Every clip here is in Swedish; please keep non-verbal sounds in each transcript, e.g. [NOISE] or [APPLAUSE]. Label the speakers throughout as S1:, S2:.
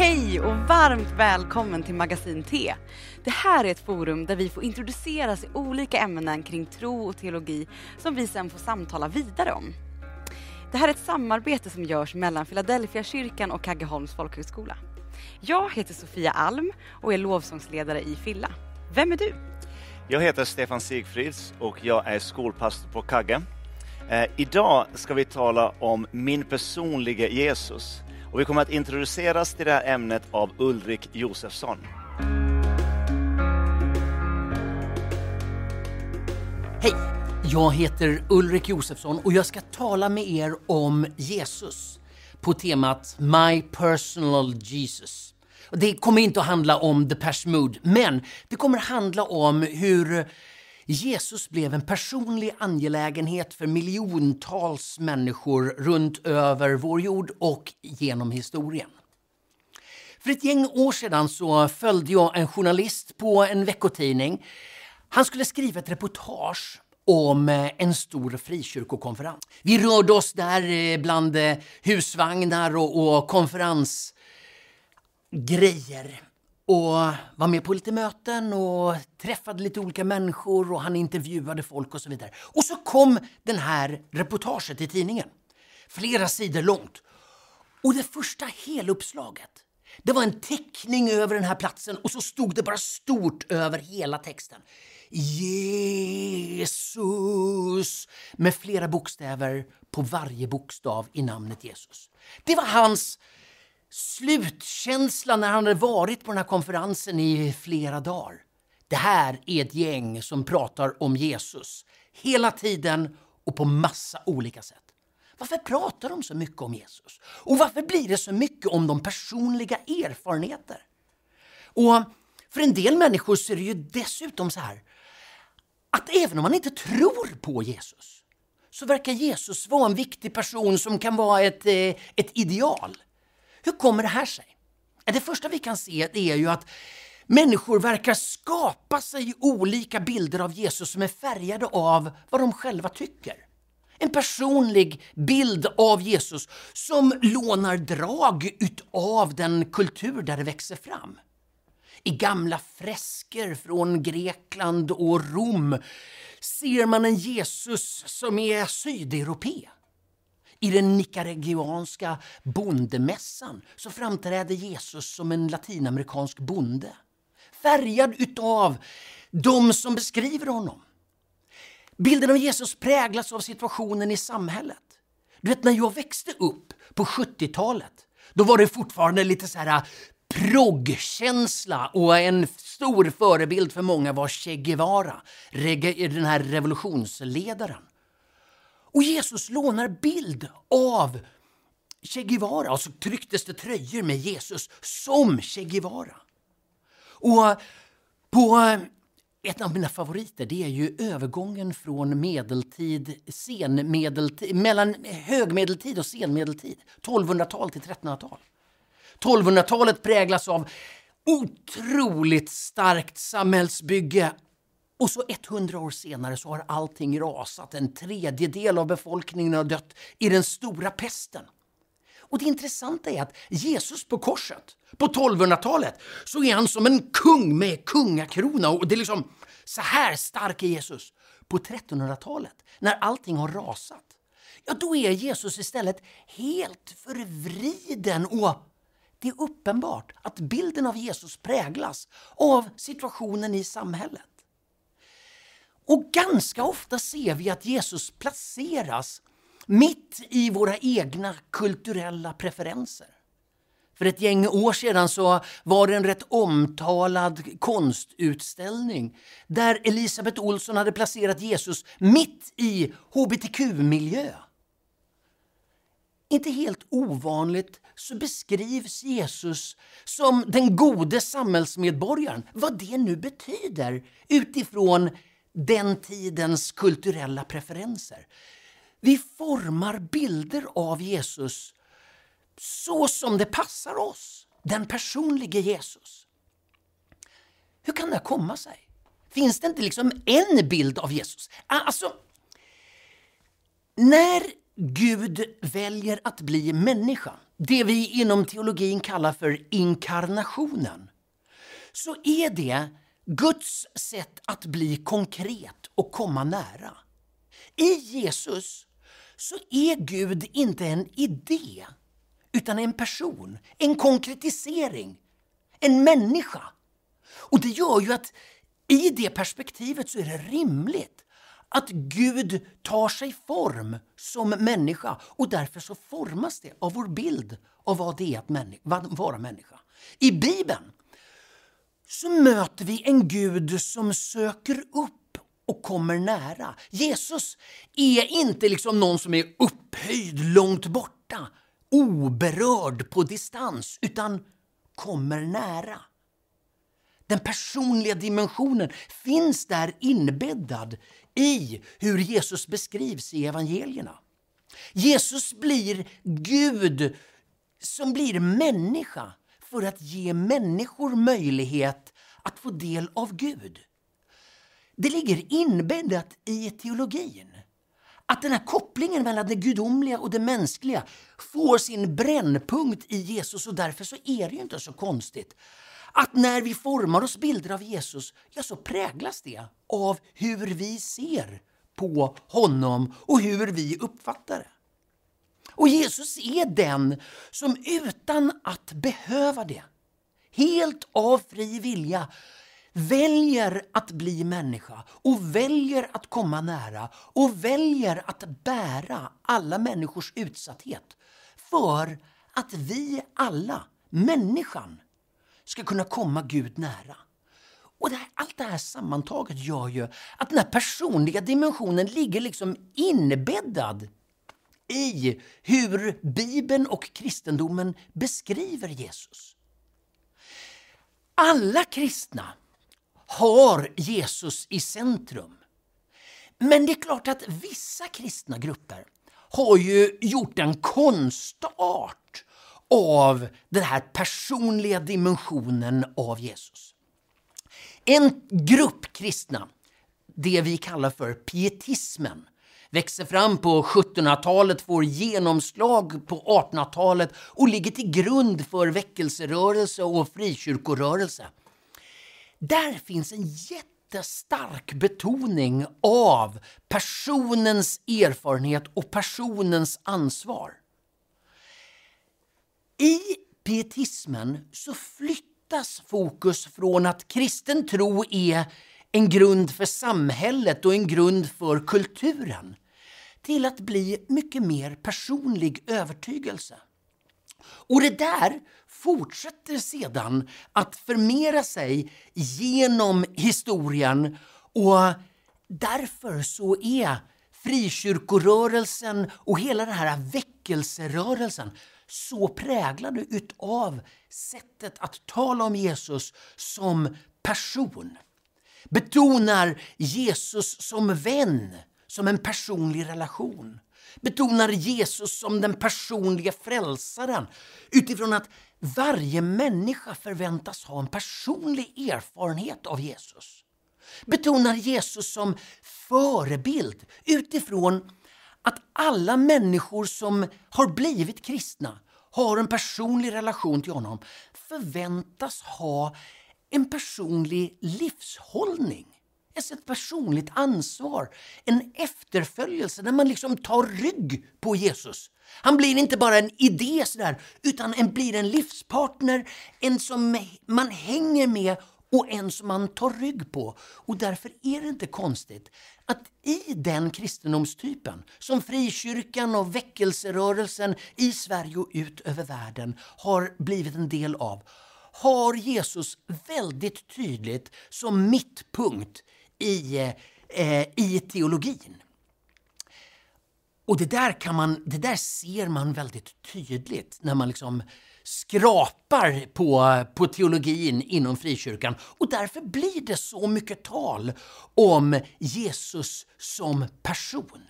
S1: Hej och varmt välkommen till Magasin T. Det här är ett forum där vi får introduceras i olika ämnen kring tro och teologi som vi sen får samtala vidare om. Det här är ett samarbete som görs mellan Philadelphia kyrkan och Kaggeholms folkhögskola. Jag heter Sofia Alm och är lovsångsledare i Filla. Vem är du?
S2: Jag heter Stefan Sigfrids och jag är skolpastor på Kagge. Eh, idag ska vi tala om min personliga Jesus och vi kommer att introduceras till det här ämnet av Ulrik Josefsson.
S3: Hej! Jag heter Ulrik Josefsson och jag ska tala med er om Jesus på temat My Personal Jesus. Det kommer inte att handla om The Pashmood men det kommer att handla om hur Jesus blev en personlig angelägenhet för miljontals människor runt över vår jord och genom historien. För ett gäng år sedan så följde jag en journalist på en veckotidning. Han skulle skriva ett reportage om eh, en stor frikyrkokonferens. Vi rörde oss där eh, bland eh, husvagnar och, och konferensgrejer och var med på lite möten och träffade lite olika människor och han intervjuade folk och så vidare. Och så kom den här reportaget i tidningen. Flera sidor långt. Och det första heluppslaget, det var en teckning över den här platsen och så stod det bara stort över hela texten. Jesus med flera bokstäver på varje bokstav i namnet Jesus. Det var hans slutkänsla när han hade varit på den här konferensen i flera dagar. Det här är ett gäng som pratar om Jesus hela tiden och på massa olika sätt. Varför pratar de så mycket om Jesus? Och varför blir det så mycket om de personliga erfarenheter? Och för en del människor så är det ju dessutom så här att även om man inte tror på Jesus så verkar Jesus vara en viktig person som kan vara ett, eh, ett ideal. Hur kommer det här sig? Det första vi kan se är ju att människor verkar skapa sig olika bilder av Jesus som är färgade av vad de själva tycker. En personlig bild av Jesus som lånar drag utav den kultur där det växer fram. I gamla fresker från Grekland och Rom ser man en Jesus som är sydeuropé. I den nicaraguanska bondemässan så framträder Jesus som en latinamerikansk bonde. Färgad utav de som beskriver honom. Bilden av Jesus präglas av situationen i samhället. Du vet, när jag växte upp på 70-talet, då var det fortfarande lite så här äh, proggkänsla och en stor förebild för många var Che Guevara, den här revolutionsledaren. Och Jesus lånar bild av Che Guevara och så trycktes det tröjor med Jesus som Che Guevara. Och på eh, ett av mina favoriter det är ju övergången från medeltid, senmedeltid, mellan högmedeltid och senmedeltid. 1200-tal till 1300-tal. 1200-talet präglas av otroligt starkt samhällsbygge och så 100 år senare så har allting rasat. En tredjedel av befolkningen har dött i den stora pesten. Och det intressanta är att Jesus på korset, på 1200-talet, så är han som en kung med kungakrona. Och det är liksom, så här stark är Jesus. På 1300-talet, när allting har rasat, ja då är Jesus istället helt förvriden och det är uppenbart att bilden av Jesus präglas av situationen i samhället. Och ganska ofta ser vi att Jesus placeras mitt i våra egna kulturella preferenser. För ett gäng år sedan så var det en rätt omtalad konstutställning där Elisabeth Olsson hade placerat Jesus mitt i hbtq-miljö. Inte helt ovanligt så beskrivs Jesus som den gode samhällsmedborgaren, vad det nu betyder utifrån den tidens kulturella preferenser. Vi formar bilder av Jesus så som det passar oss, den personlige Jesus. Hur kan det komma sig? Finns det inte liksom en bild av Jesus? Alltså, när Gud väljer att bli människa, det vi inom teologin kallar för inkarnationen så är det Guds sätt att bli konkret och komma nära. I Jesus så är Gud inte en idé utan en person, en konkretisering, en människa. Och det gör ju att i det perspektivet så är det rimligt att Gud tar sig form som människa och därför så formas det av vår bild av vad det är att vara människa. I Bibeln så möter vi en Gud som söker upp och kommer nära. Jesus är inte liksom någon som är upphöjd långt borta, oberörd på distans, utan kommer nära. Den personliga dimensionen finns där inbäddad i hur Jesus beskrivs i evangelierna. Jesus blir Gud som blir människa för att ge människor möjlighet att få del av Gud. Det ligger inbäddat i teologin att den här kopplingen mellan det gudomliga och det mänskliga får sin brännpunkt i Jesus och därför så är det ju inte så konstigt att när vi formar oss bilder av Jesus, ja så präglas det av hur vi ser på honom och hur vi uppfattar det. Och Jesus är den som utan att behöva det, helt av fri vilja, väljer att bli människa och väljer att komma nära och väljer att bära alla människors utsatthet för att vi alla, människan, ska kunna komma Gud nära. Och det här, allt det här sammantaget gör ju att den här personliga dimensionen ligger liksom inbäddad i hur Bibeln och kristendomen beskriver Jesus. Alla kristna har Jesus i centrum. Men det är klart att vissa kristna grupper har ju gjort en konstart av den här personliga dimensionen av Jesus. En grupp kristna, det vi kallar för pietismen, växer fram på 1700-talet, får genomslag på 1800-talet och ligger till grund för väckelserörelse och frikyrkorörelse. Där finns en jättestark betoning av personens erfarenhet och personens ansvar. I pietismen så flyttas fokus från att kristen tro är en grund för samhället och en grund för kulturen till att bli mycket mer personlig övertygelse. Och det där fortsätter sedan att förmera sig genom historien och därför så är frikyrkorörelsen och hela den här väckelserörelsen så präglade utav sättet att tala om Jesus som person. Betonar Jesus som vän, som en personlig relation. Betonar Jesus som den personliga frälsaren utifrån att varje människa förväntas ha en personlig erfarenhet av Jesus. Betonar Jesus som förebild utifrån att alla människor som har blivit kristna har en personlig relation till honom förväntas ha en personlig livshållning. Ett personligt ansvar, en efterföljelse där man liksom tar rygg på Jesus. Han blir inte bara en idé sådär, utan en blir en livspartner, en som man hänger med och en som man tar rygg på. Och därför är det inte konstigt att i den kristendomstypen som frikyrkan och väckelserörelsen i Sverige och ut över världen har blivit en del av har Jesus väldigt tydligt som mittpunkt i, eh, i teologin. Och det där, kan man, det där ser man väldigt tydligt när man liksom skrapar på, på teologin inom frikyrkan och därför blir det så mycket tal om Jesus som person.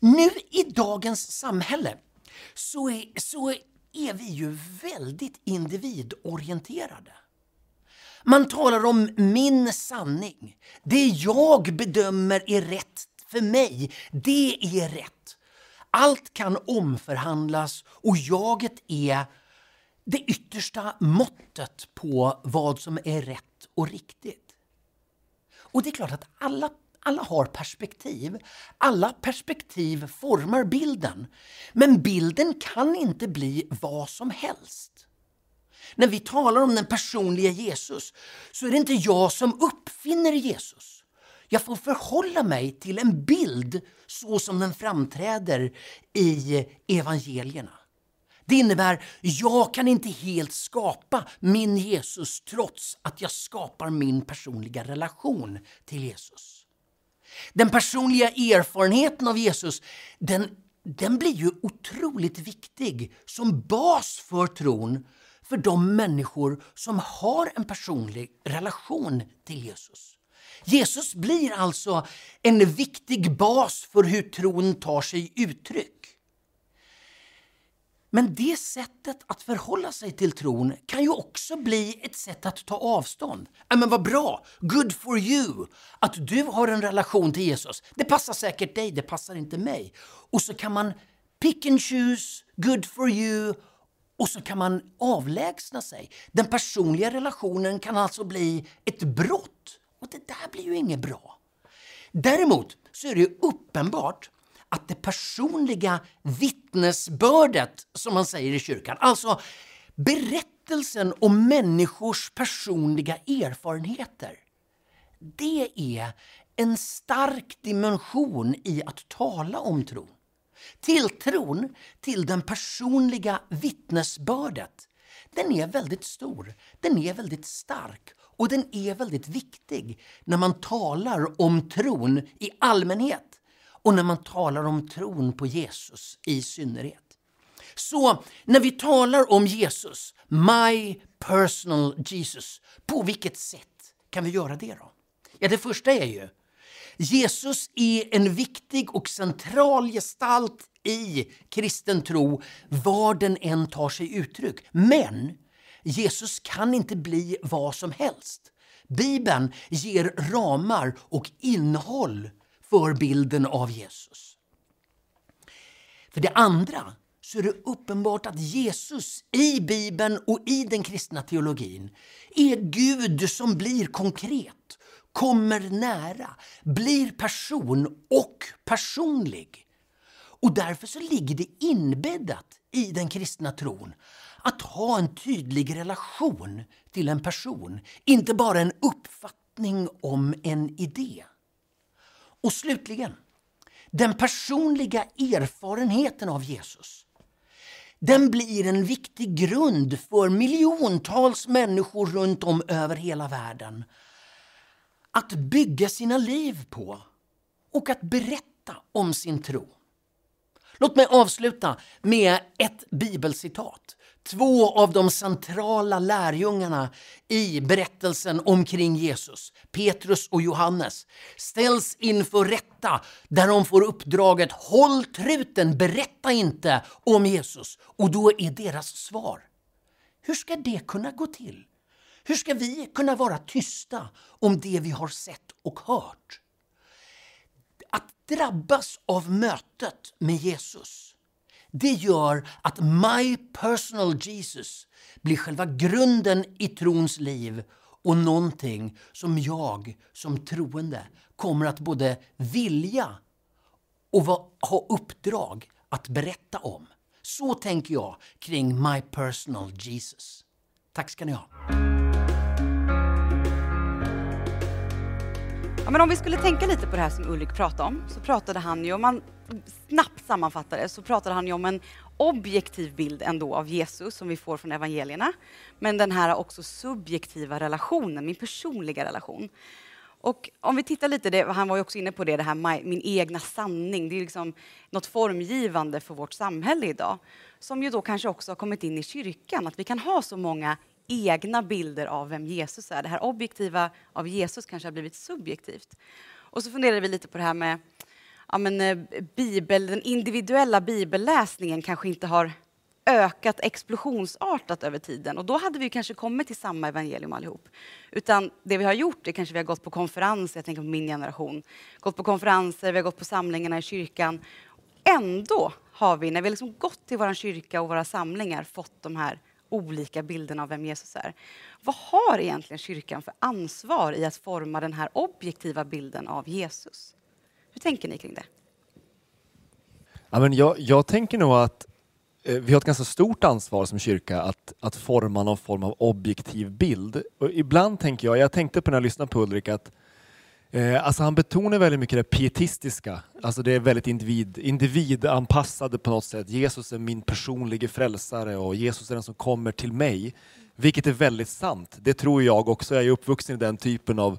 S3: Nu i dagens samhälle så är, så är vi ju väldigt individorienterade. Man talar om min sanning. Det jag bedömer är rätt för mig, det är rätt. Allt kan omförhandlas och jaget är det yttersta måttet på vad som är rätt och riktigt. Och det är klart att alla, alla har perspektiv. Alla perspektiv formar bilden. Men bilden kan inte bli vad som helst. När vi talar om den personliga Jesus så är det inte jag som uppfinner Jesus. Jag får förhålla mig till en bild så som den framträder i evangelierna. Det innebär, jag kan inte helt skapa min Jesus trots att jag skapar min personliga relation till Jesus. Den personliga erfarenheten av Jesus, den, den blir ju otroligt viktig som bas för tron för de människor som har en personlig relation till Jesus. Jesus blir alltså en viktig bas för hur tron tar sig uttryck. Men det sättet att förhålla sig till tron kan ju också bli ett sätt att ta avstånd. Ja, men vad bra! Good for you! Att du har en relation till Jesus. Det passar säkert dig, det passar inte mig. Och så kan man pick and choose, good for you och så kan man avlägsna sig. Den personliga relationen kan alltså bli ett brott. Och det där blir ju inget bra. Däremot så är det ju uppenbart att det personliga vittnesbördet, som man säger i kyrkan, alltså berättelsen om människors personliga erfarenheter, det är en stark dimension i att tala om tron. Tilltron till den personliga vittnesbördet, den är väldigt stor, den är väldigt stark och den är väldigt viktig när man talar om tron i allmänhet och när man talar om tron på Jesus i synnerhet. Så när vi talar om Jesus, My personal Jesus, på vilket sätt kan vi göra det då? Ja, det första är ju Jesus är en viktig och central gestalt i kristen tro var den än tar sig uttryck. Men Jesus kan inte bli vad som helst. Bibeln ger ramar och innehåll för bilden av Jesus. För det andra så är det uppenbart att Jesus i Bibeln och i den kristna teologin är Gud som blir konkret, kommer nära, blir person och personlig. Och därför så ligger det inbäddat i den kristna tron att ha en tydlig relation till en person, inte bara en uppfattning om en idé. Och slutligen, den personliga erfarenheten av Jesus. Den blir en viktig grund för miljontals människor runt om över hela världen att bygga sina liv på och att berätta om sin tro. Låt mig avsluta med ett bibelcitat två av de centrala lärjungarna i berättelsen omkring Jesus, Petrus och Johannes, ställs inför rätta där de får uppdraget Håll truten, berätta inte om Jesus. Och då är deras svar, hur ska det kunna gå till? Hur ska vi kunna vara tysta om det vi har sett och hört? Att drabbas av mötet med Jesus det gör att My Personal Jesus blir själva grunden i trons liv och någonting som jag som troende kommer att både vilja och ha uppdrag att berätta om. Så tänker jag kring My Personal Jesus. Tack ska ni ha.
S1: Ja, men om vi skulle tänka lite på det här som Ulrik pratade om, så pratade han ju, om man snabbt sammanfattar det, så pratade han ju om en objektiv bild ändå av Jesus som vi får från evangelierna. Men den här också subjektiva relationen, min personliga relation. Och om vi tittar lite, det, han var ju också inne på det, det här min egna sanning. Det är liksom något formgivande för vårt samhälle idag. Som ju då kanske också har kommit in i kyrkan, att vi kan ha så många egna bilder av vem Jesus är. Det här objektiva av Jesus kanske har blivit subjektivt. Och så funderade vi lite på det här med ja, men, eh, bibel, den individuella bibelläsningen kanske inte har ökat explosionsartat över tiden. Och då hade vi kanske kommit till samma evangelium allihop. Utan det vi har gjort är kanske vi har gått på konferenser, jag tänker på min generation, gått på konferenser, vi har gått på samlingarna i kyrkan ändå har vi, när vi liksom gått till vår kyrka och våra samlingar, fått de här olika bilden av vem Jesus är. Vad har egentligen kyrkan för ansvar i att forma den här objektiva bilden av Jesus? Hur tänker ni kring det?
S4: Ja, men jag, jag tänker nog att eh, vi har ett ganska stort ansvar som kyrka att, att forma någon form av objektiv bild. Och ibland tänker jag, jag tänkte på när jag lyssnade på Ulrik att eh, alltså han betonar väldigt mycket det pietistiska, alltså det är väldigt individ, individanpassade på något sätt. Jesus är min personliga frälsare och Jesus är den som kommer till mig. Vilket är väldigt sant, det tror jag också. Jag är uppvuxen i den typen av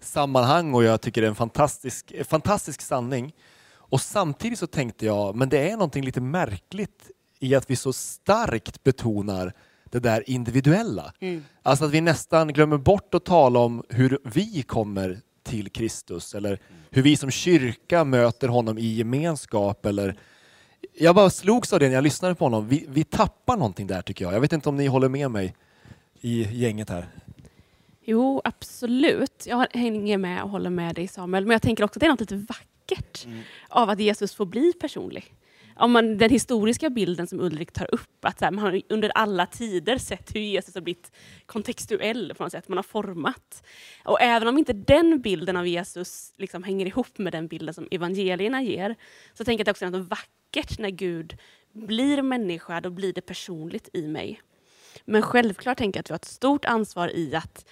S4: sammanhang och jag tycker det är en fantastisk, fantastisk sanning. Och samtidigt så tänkte jag, men det är någonting lite märkligt i att vi så starkt betonar det där individuella.
S1: Mm.
S4: Alltså att vi nästan glömmer bort att tala om hur vi kommer till Kristus eller hur vi som kyrka möter honom i gemenskap eller jag bara slogs av det när jag lyssnade på honom. Vi, vi tappar någonting där tycker jag. Jag vet inte om ni håller med mig i gänget här.
S5: Jo, absolut. Jag hänger med och håller med dig Samuel. Men jag tänker också att det är något lite vackert av att Jesus får bli personlig. Om man, den historiska bilden som Ulrik tar upp, att så här, man har under alla tider sett hur Jesus har blivit kontextuell på något sätt, man har format. Och även om inte den bilden av Jesus liksom hänger ihop med den bilden som evangelierna ger, så tänker jag att det också är något vackert när Gud blir människa, då blir det personligt i mig. Men självklart tänker jag att vi har ett stort ansvar i att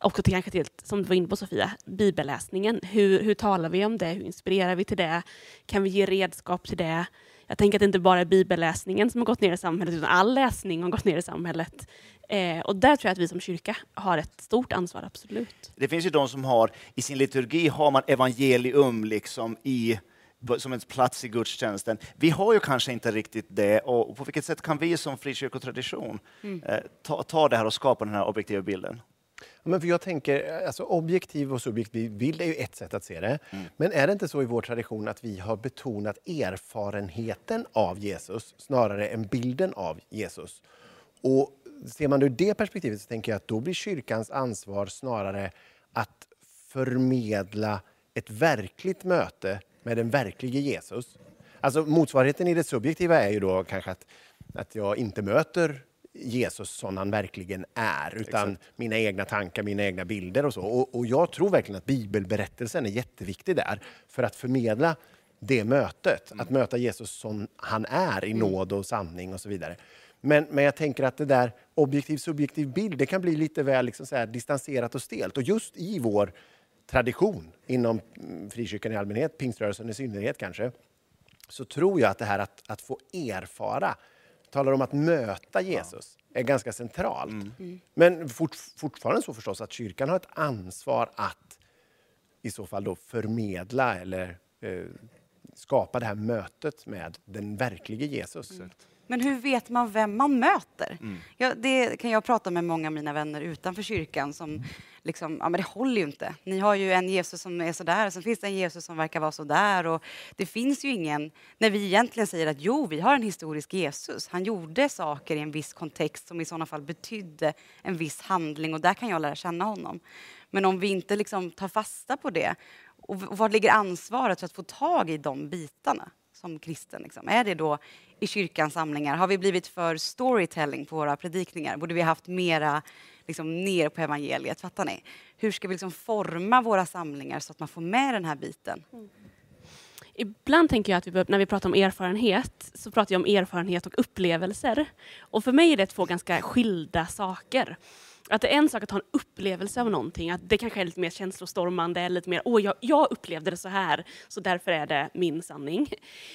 S5: också till, kanske till, som du var inne på Sofia, bibelläsningen. Hur, hur talar vi om det? Hur inspirerar vi till det? Kan vi ge redskap till det? Jag tänker att det inte bara är bibelläsningen som har gått ner i samhället, utan all läsning har gått ner i samhället. Eh, och där tror jag att vi som kyrka har ett stort ansvar, absolut.
S2: Det finns ju de som har, i sin liturgi har man evangelium liksom i som en plats i gudstjänsten. Vi har ju kanske inte riktigt det. Och på vilket sätt kan vi som frikyrkotradition
S1: Mm.
S2: eh, ta, ta det här och skapa den här objektiva bilden?
S6: Men för jag tänker, alltså objektiv och subjektiv bild är ju ett sätt att se det. Men är det inte så i vår tradition att vi har betonat erfarenheten av Jesus snarare än bilden av Jesus? Och ser man det ur det perspektivet så tänker jag att då blir kyrkans ansvar snarare att förmedla ett verkligt möte med den verklige Jesus. Alltså motsvarigheten i det subjektiva är ju då kanske att, att jag inte möter Jesus som han verkligen är, utan mina egna tankar, mina egna bilder och så. Och, och jag tror verkligen att bibelberättelsen är jätteviktig där för att förmedla det mötet. Att möta Jesus som han är i nåd och sanning och så vidare. Men, men jag tänker att det där objektiv subjektiv bild, det kan bli lite väl liksom så här distanserat och stelt. Och just i vår tradition inom mm, frikyrkan i allmänhet, pingströrelsen i synnerhet kanske, så tror jag att det här att, att få erfara, talar om att möta Jesus, är ganska centralt. Men fort, fortfarande så förstås att kyrkan har ett ansvar att i så fall då förmedla eller eh, skapa det här mötet med den verklige Jesus.
S1: Men hur vet man vem man möter? Ja, det kan jag prata med många av mina vänner utanför kyrkan som liksom, ja men det håller ju inte. Ni har ju en Jesus som är sådär, sen finns det en Jesus som verkar vara sådär och det finns ju ingen, när vi egentligen säger att jo, vi har en historisk Jesus. Han gjorde saker i en viss kontext som i sådana fall betydde en viss handling och där kan jag lära känna honom. Men om vi inte liksom tar fasta på det, och var ligger ansvaret för att få tag i de bitarna som kristen? Liksom? Är det då i kyrkans samlingar? Har vi blivit för storytelling på våra predikningar? Borde vi haft mera liksom, ner på evangeliet? Fattar ni? Hur ska vi liksom forma våra samlingar så att man får med den här biten? Mm.
S5: Ibland tänker jag att vi, när vi pratar om erfarenhet så pratar jag om erfarenhet och upplevelser. Och för mig är det två ganska skilda saker. Att det är en sak att ha en upplevelse av någonting, att det kanske är lite mer känslostormande, eller lite mer åh, jag, jag upplevde det så här, så därför är det min sanning.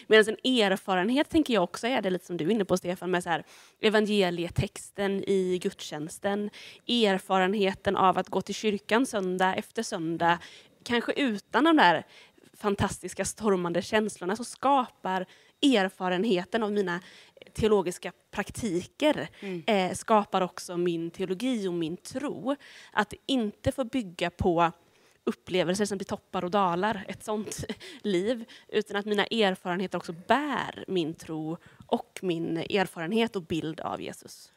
S5: Medan en erfarenhet tänker jag också är det lite som du är inne på Stefan, med så här, evangelietexten i gudstjänsten, erfarenheten av att gå till kyrkan söndag efter söndag, kanske utan de där fantastiska stormande känslorna så skapar erfarenheten av mina teologiska praktiker eh, skapar också min teologi och min tro. Att inte få bygga på upplevelser som blir toppar och dalar, ett sånt [LAUGHS] liv, utan att mina erfarenheter också bär min tro och min erfarenhet och bild av Jesus.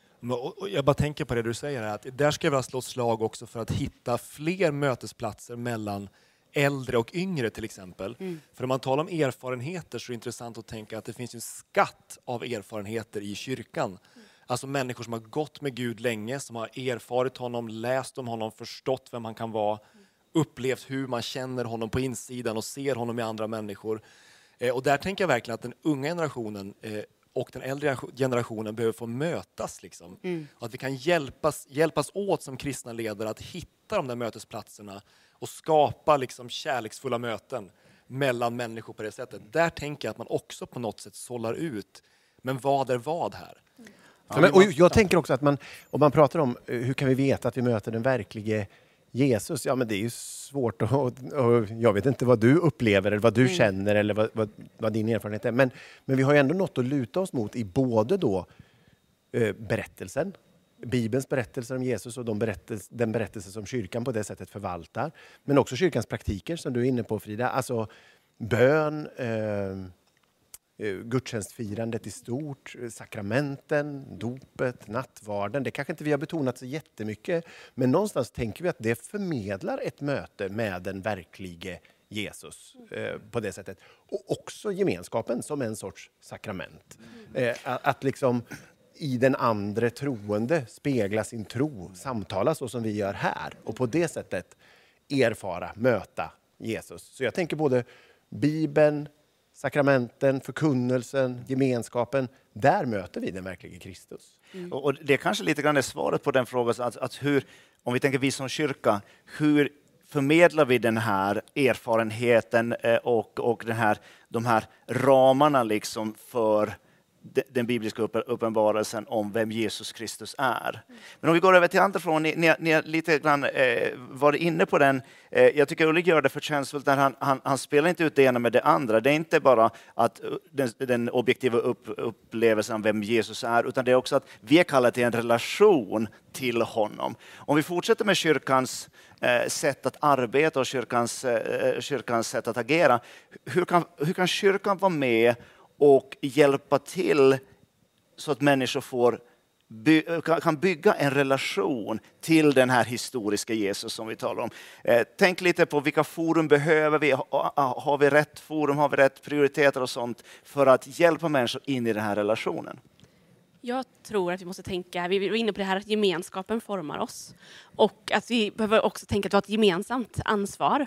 S4: Jag bara tänker på det du säger, här, att där ska vi slå ett slag också för att hitta fler mötesplatser mellan äldre och yngre till exempel. För om man talar om erfarenheter så är det intressant att tänka att det finns en skatt av erfarenheter i kyrkan. Alltså människor som har gått med Gud länge, som har erfarit honom, läst om honom, förstått vem han kan vara, upplevt hur man känner honom på insidan och ser honom i andra människor. Eh, och där tänker jag verkligen att den unga generationen eh, och den äldre generationen behöver få mötas. Liksom. Att vi kan hjälpas, hjälpas åt som kristna ledare att hitta de där mötesplatserna och skapa liksom kärleksfulla möten mellan människor på det sättet. Där tänker jag att man också på något sätt sållar ut, men vad är vad här?
S6: Ja, men, och jag tänker också att man, om man pratar om eh, hur kan vi veta att vi möter den verklige Jesus, ja men det är ju svårt att... Och, och jag vet inte vad du upplever eller vad du känner eller vad, vad, vad din erfarenhet är. Men, men vi har ju ändå något att luta oss mot i både då eh, berättelsen, Bibelns berättelser om Jesus och de berättelse, den berättelse som kyrkan på det sättet förvaltar. Men också kyrkans praktiker som du är inne på Frida. Alltså bön, eh, eh, gudstjänstfirandet i stort, eh, sakramenten, dopet, nattvarden. Det kanske inte vi har betonat så jättemycket, men någonstans tänker vi att det förmedlar ett möte med den verklige Jesus eh, på det sättet. Och också gemenskapen som en sorts sakrament. Eh, att, att liksom i den andra troende spegla sin tro, samtala så som vi gör här och på det sättet erfara, möta Jesus. Så jag tänker både Bibeln, sakramenten, förkunnelsen, gemenskapen. Där möter vi den verkliga Kristus.
S2: Mm. och det är kanske lite grann är svaret på den frågan, att, att hur, om vi tänker vi som kyrka, hur förmedlar vi den här erfarenheten eh, och, och den här, de här ramarna liksom för den bibliska uppenbarelsen om vem Jesus Kristus är. Men om vi går över till andra frågan, ni, ni, ni har lite grann eh, varit inne på den. Eh, jag tycker Ulrik gör det förtjänstfullt när han, han, han spelar inte ut det ena med det andra. Det är inte bara att eh, den, den objektiva upp, upplevelsen av vem Jesus är, utan det är också att vi är kallade till en relation till honom. Om vi fortsätter med kyrkans eh, sätt att arbeta och kyrkans, eh, eh kyrkans sätt att agera, hur kan, hur kan kyrkan vara med och hjälpa till så att människor får by, kan- bygga en relation till den här historiska Jesus som vi talar om. Eh, tänk lite på vilka forum behöver vi? Ha- har vi rätt forum? Har vi rätt prioriteter och sånt för att hjälpa människor in i den här relationen?
S5: Jag tror att vi måste tänka, vi var inne på det här att gemenskapen formar oss. Och att vi behöver också tänka att vi har ett gemensamt ansvar.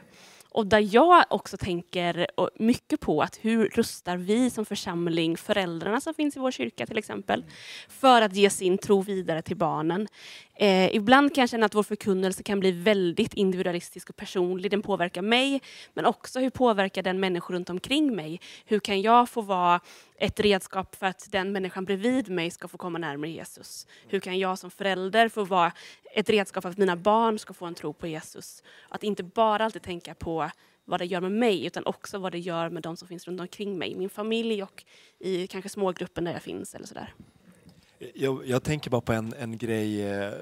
S5: Och där jag också tänker mycket på att hur rustar vi som församling föräldrarna som finns i vår kyrka till exempel för att ge sin tro vidare till barnen. Eh, ibland kan jag känna att vår förkunnelse kan bli väldigt individualistisk och personlig. Den påverkar mig, men också hur påverkar den människor runt omkring mig? Hur kan jag få vara ett redskap för att den människan bredvid mig ska få komma närmare Jesus? Hur kan jag som förälder få vara ett redskap för att mina barn ska få en tro på Jesus? Att inte bara alltid tänka på vad det gör med mig, utan också vad det gör med de som finns runt omkring mig. Min familj och i kanske smågruppen där jag finns eller sådär.
S4: Jag, jag tänker bara på en, en grej, eh,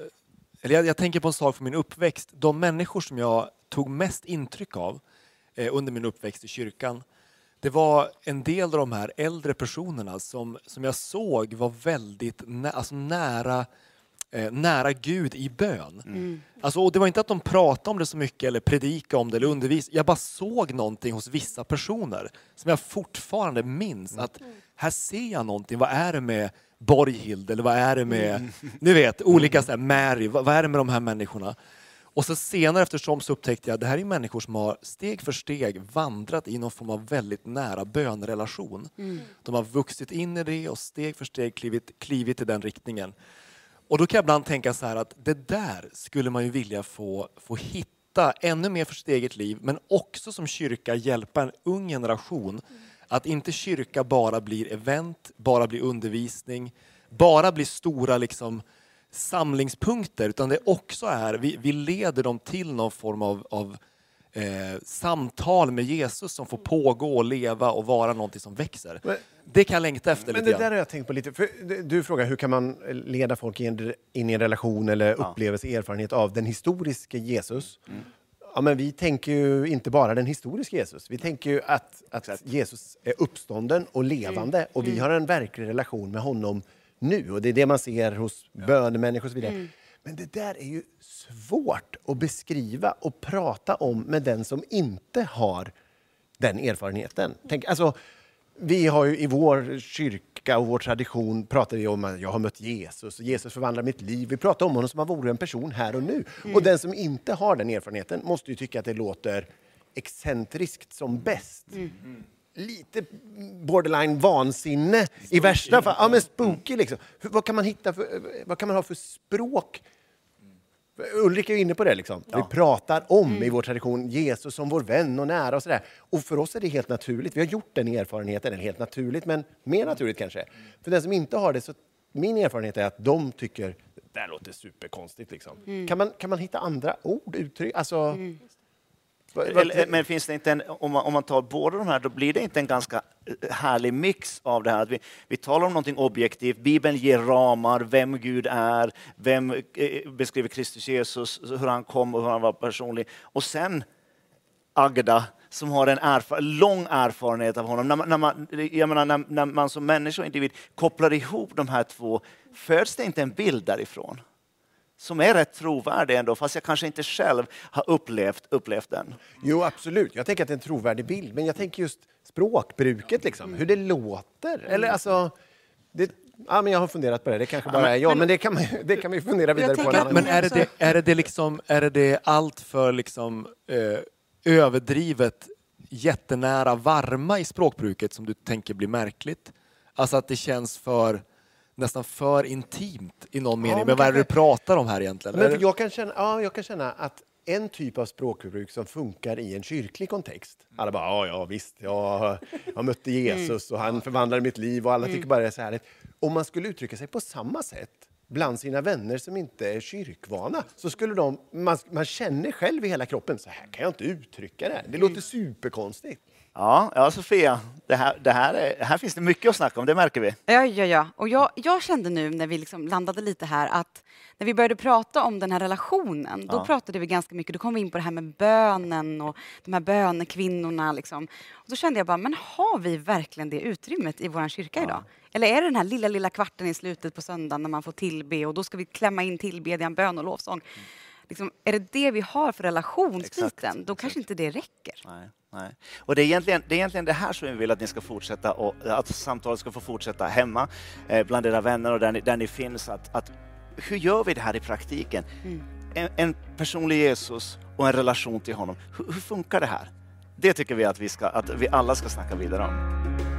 S4: eller jag, jag tänker på en sak från min uppväxt. De människor som jag tog mest intryck av eh, under min uppväxt i kyrkan, det var en del av de här äldre personerna som, som jag såg var väldigt nä, alltså nära, eh, nära Gud i bön. Alltså, och det var inte att de pratade om det så mycket eller predikade om det eller undervisade. Jag bara såg någonting hos vissa personer som jag fortfarande minns. Att här ser jag någonting. Vad är det med Borghild eller vad är det med, ni vet, olika så här, Mary, vad, vad är det med de här människorna? Och så senare eftersom så upptäckte jag att det här är människor som har steg för steg vandrat i någon form av väldigt nära bönrelation. De har vuxit in i det och steg för steg klivit, klivit i den riktningen. Och då kan jag ibland tänka så här att det där skulle man ju vilja få, få hitta ännu mer för sitt eget liv, men också som kyrka hjälpa en ung generation att inte kyrka bara blir event, bara blir undervisning, bara blir stora liksom samlingspunkter, utan det också är, vi, vi leder dem till någon form av, av eh, samtal med Jesus som får pågå och leva och vara någonting som växer.
S6: Men-
S4: det kan jag längta efter
S6: Men
S4: lite
S6: det där har jag tänkt på lite. För du- frågar hur kan man leda folk in in i en relation eller upplevelse, erfarenhet av den historiska Jesus. Ja, men vi tänker ju inte bara den historiska Jesus. Vi tänker ju att, att Jesus är uppstånden och levande och vi har en verklig relation med honom nu. Och det är det man ser hos bönemänniskor och så vidare. Men det där är ju svårt att beskriva och prata om med den som inte har den erfarenheten. Tänk, alltså, vi har ju i vår kyrka och vår tradition pratar vi om att jag har mött Jesus och Jesus förvandlar mitt liv. Vi pratar om honom som om han vore en person här och nu. Och den som inte har den erfarenheten måste ju tycka att det låter excentriskt som bäst. Lite borderline vansinne i värsta fall. Ja, men spooky liksom. Hur, vad kan man hitta för, vad kan man ha för språk Ulrik är inne på det. Liksom. Vi pratar om i vår tradition Jesus som vår vän och nära. Och, så där. och för oss är det helt naturligt. Vi har gjort den erfarenheten, eller helt naturligt, men mer naturligt kanske. För den som inte har det, så min erfarenhet är att de tycker det där låter superkonstigt. Liksom. Kan, man, kan man hitta andra ord, uttryck? Alltså, vad-
S2: eller, eh, Men finns det inte en, om, man, om man tar båda de här, då blir det inte en ganska eh, härlig mix av det här. Att vi, vi talar om någonting objektivt, Bibeln ger ramar, vem Gud är, vem eh, beskriver Kristus Jesus, hur han kom och hur han var personlig. Och sen Agda som har en erfar lång erfarenhet av honom. När man, när, man, jag menar, när, när man som människa och individ kopplar ihop de här två, föds det inte en bild därifrån? Som är rätt trovärdig ändå, fast jag kanske inte själv har upplevt, upplevt den.
S6: Jo, absolut. Jag tänker att det är en trovärdig bild. Men jag tänker just språkbruket, liksom. hur det låter. Eller alltså... Det, ja, men jag har funderat på det. Det kanske bara är jag, men det kan, man, det kan vi fundera vidare på
S1: att-.
S4: Men är det, det, är det, det, liksom, är det, det allt för liksom, eh, överdrivet jättenära varma i språkbruket som du tänker blir märkligt? Alltså att det känns för nästan för intimt i någon mening.
S6: men
S4: Men vad är det du pratar om här egentligen?
S6: Men jag, kan känna, ja, jag kan känna att en typ av språkbruk som funkar i en kyrklig kontext. Alla bara, ja, ja visst, jag, jag mötte Jesus och han förvandlade mitt liv och alla tycker bara det är så härligt. Om man skulle uttrycka sig på samma sätt bland sina vänner som inte är kyrkvana så skulle de, man, man känner själv i hela kroppen, så här kan jag inte uttrycka det. Det låter superkonstigt.
S2: Ja, ja Sofia, det här, det här, är, här finns det mycket att snacka om, det märker vi.
S1: Ja, ja, ja. Och jag, jag kände nu när vi liksom landade lite här att när vi började prata om den här relationen, då
S2: Ja.
S1: pratade vi ganska mycket, då kom vi in på det här med bönen och de här bönekvinnorna. Liksom. Och då kände jag bara, men har vi verkligen det utrymmet i vår kyrka idag? Eller är det den här lilla, lilla kvarten i slutet på söndagen när man får tillbe och då ska vi klämma in tillbedjan, bön och lovsång? Liksom, är det det vi har för relationsbiten,
S2: Exakt,
S1: då kanske inte det räcker.
S2: Nej, nej. Och det är, egentligen, det är egentligen det här som vi vill att ni ska fortsätta och att samtalet ska få fortsätta hemma eh, bland era vänner och där ni, där ni finns. Att, att, hur gör vi det här i praktiken? En, en personlig Jesus och en relation till honom. Hur, hur funkar det här? Det tycker vi att vi, ska, att vi alla ska snacka vidare om.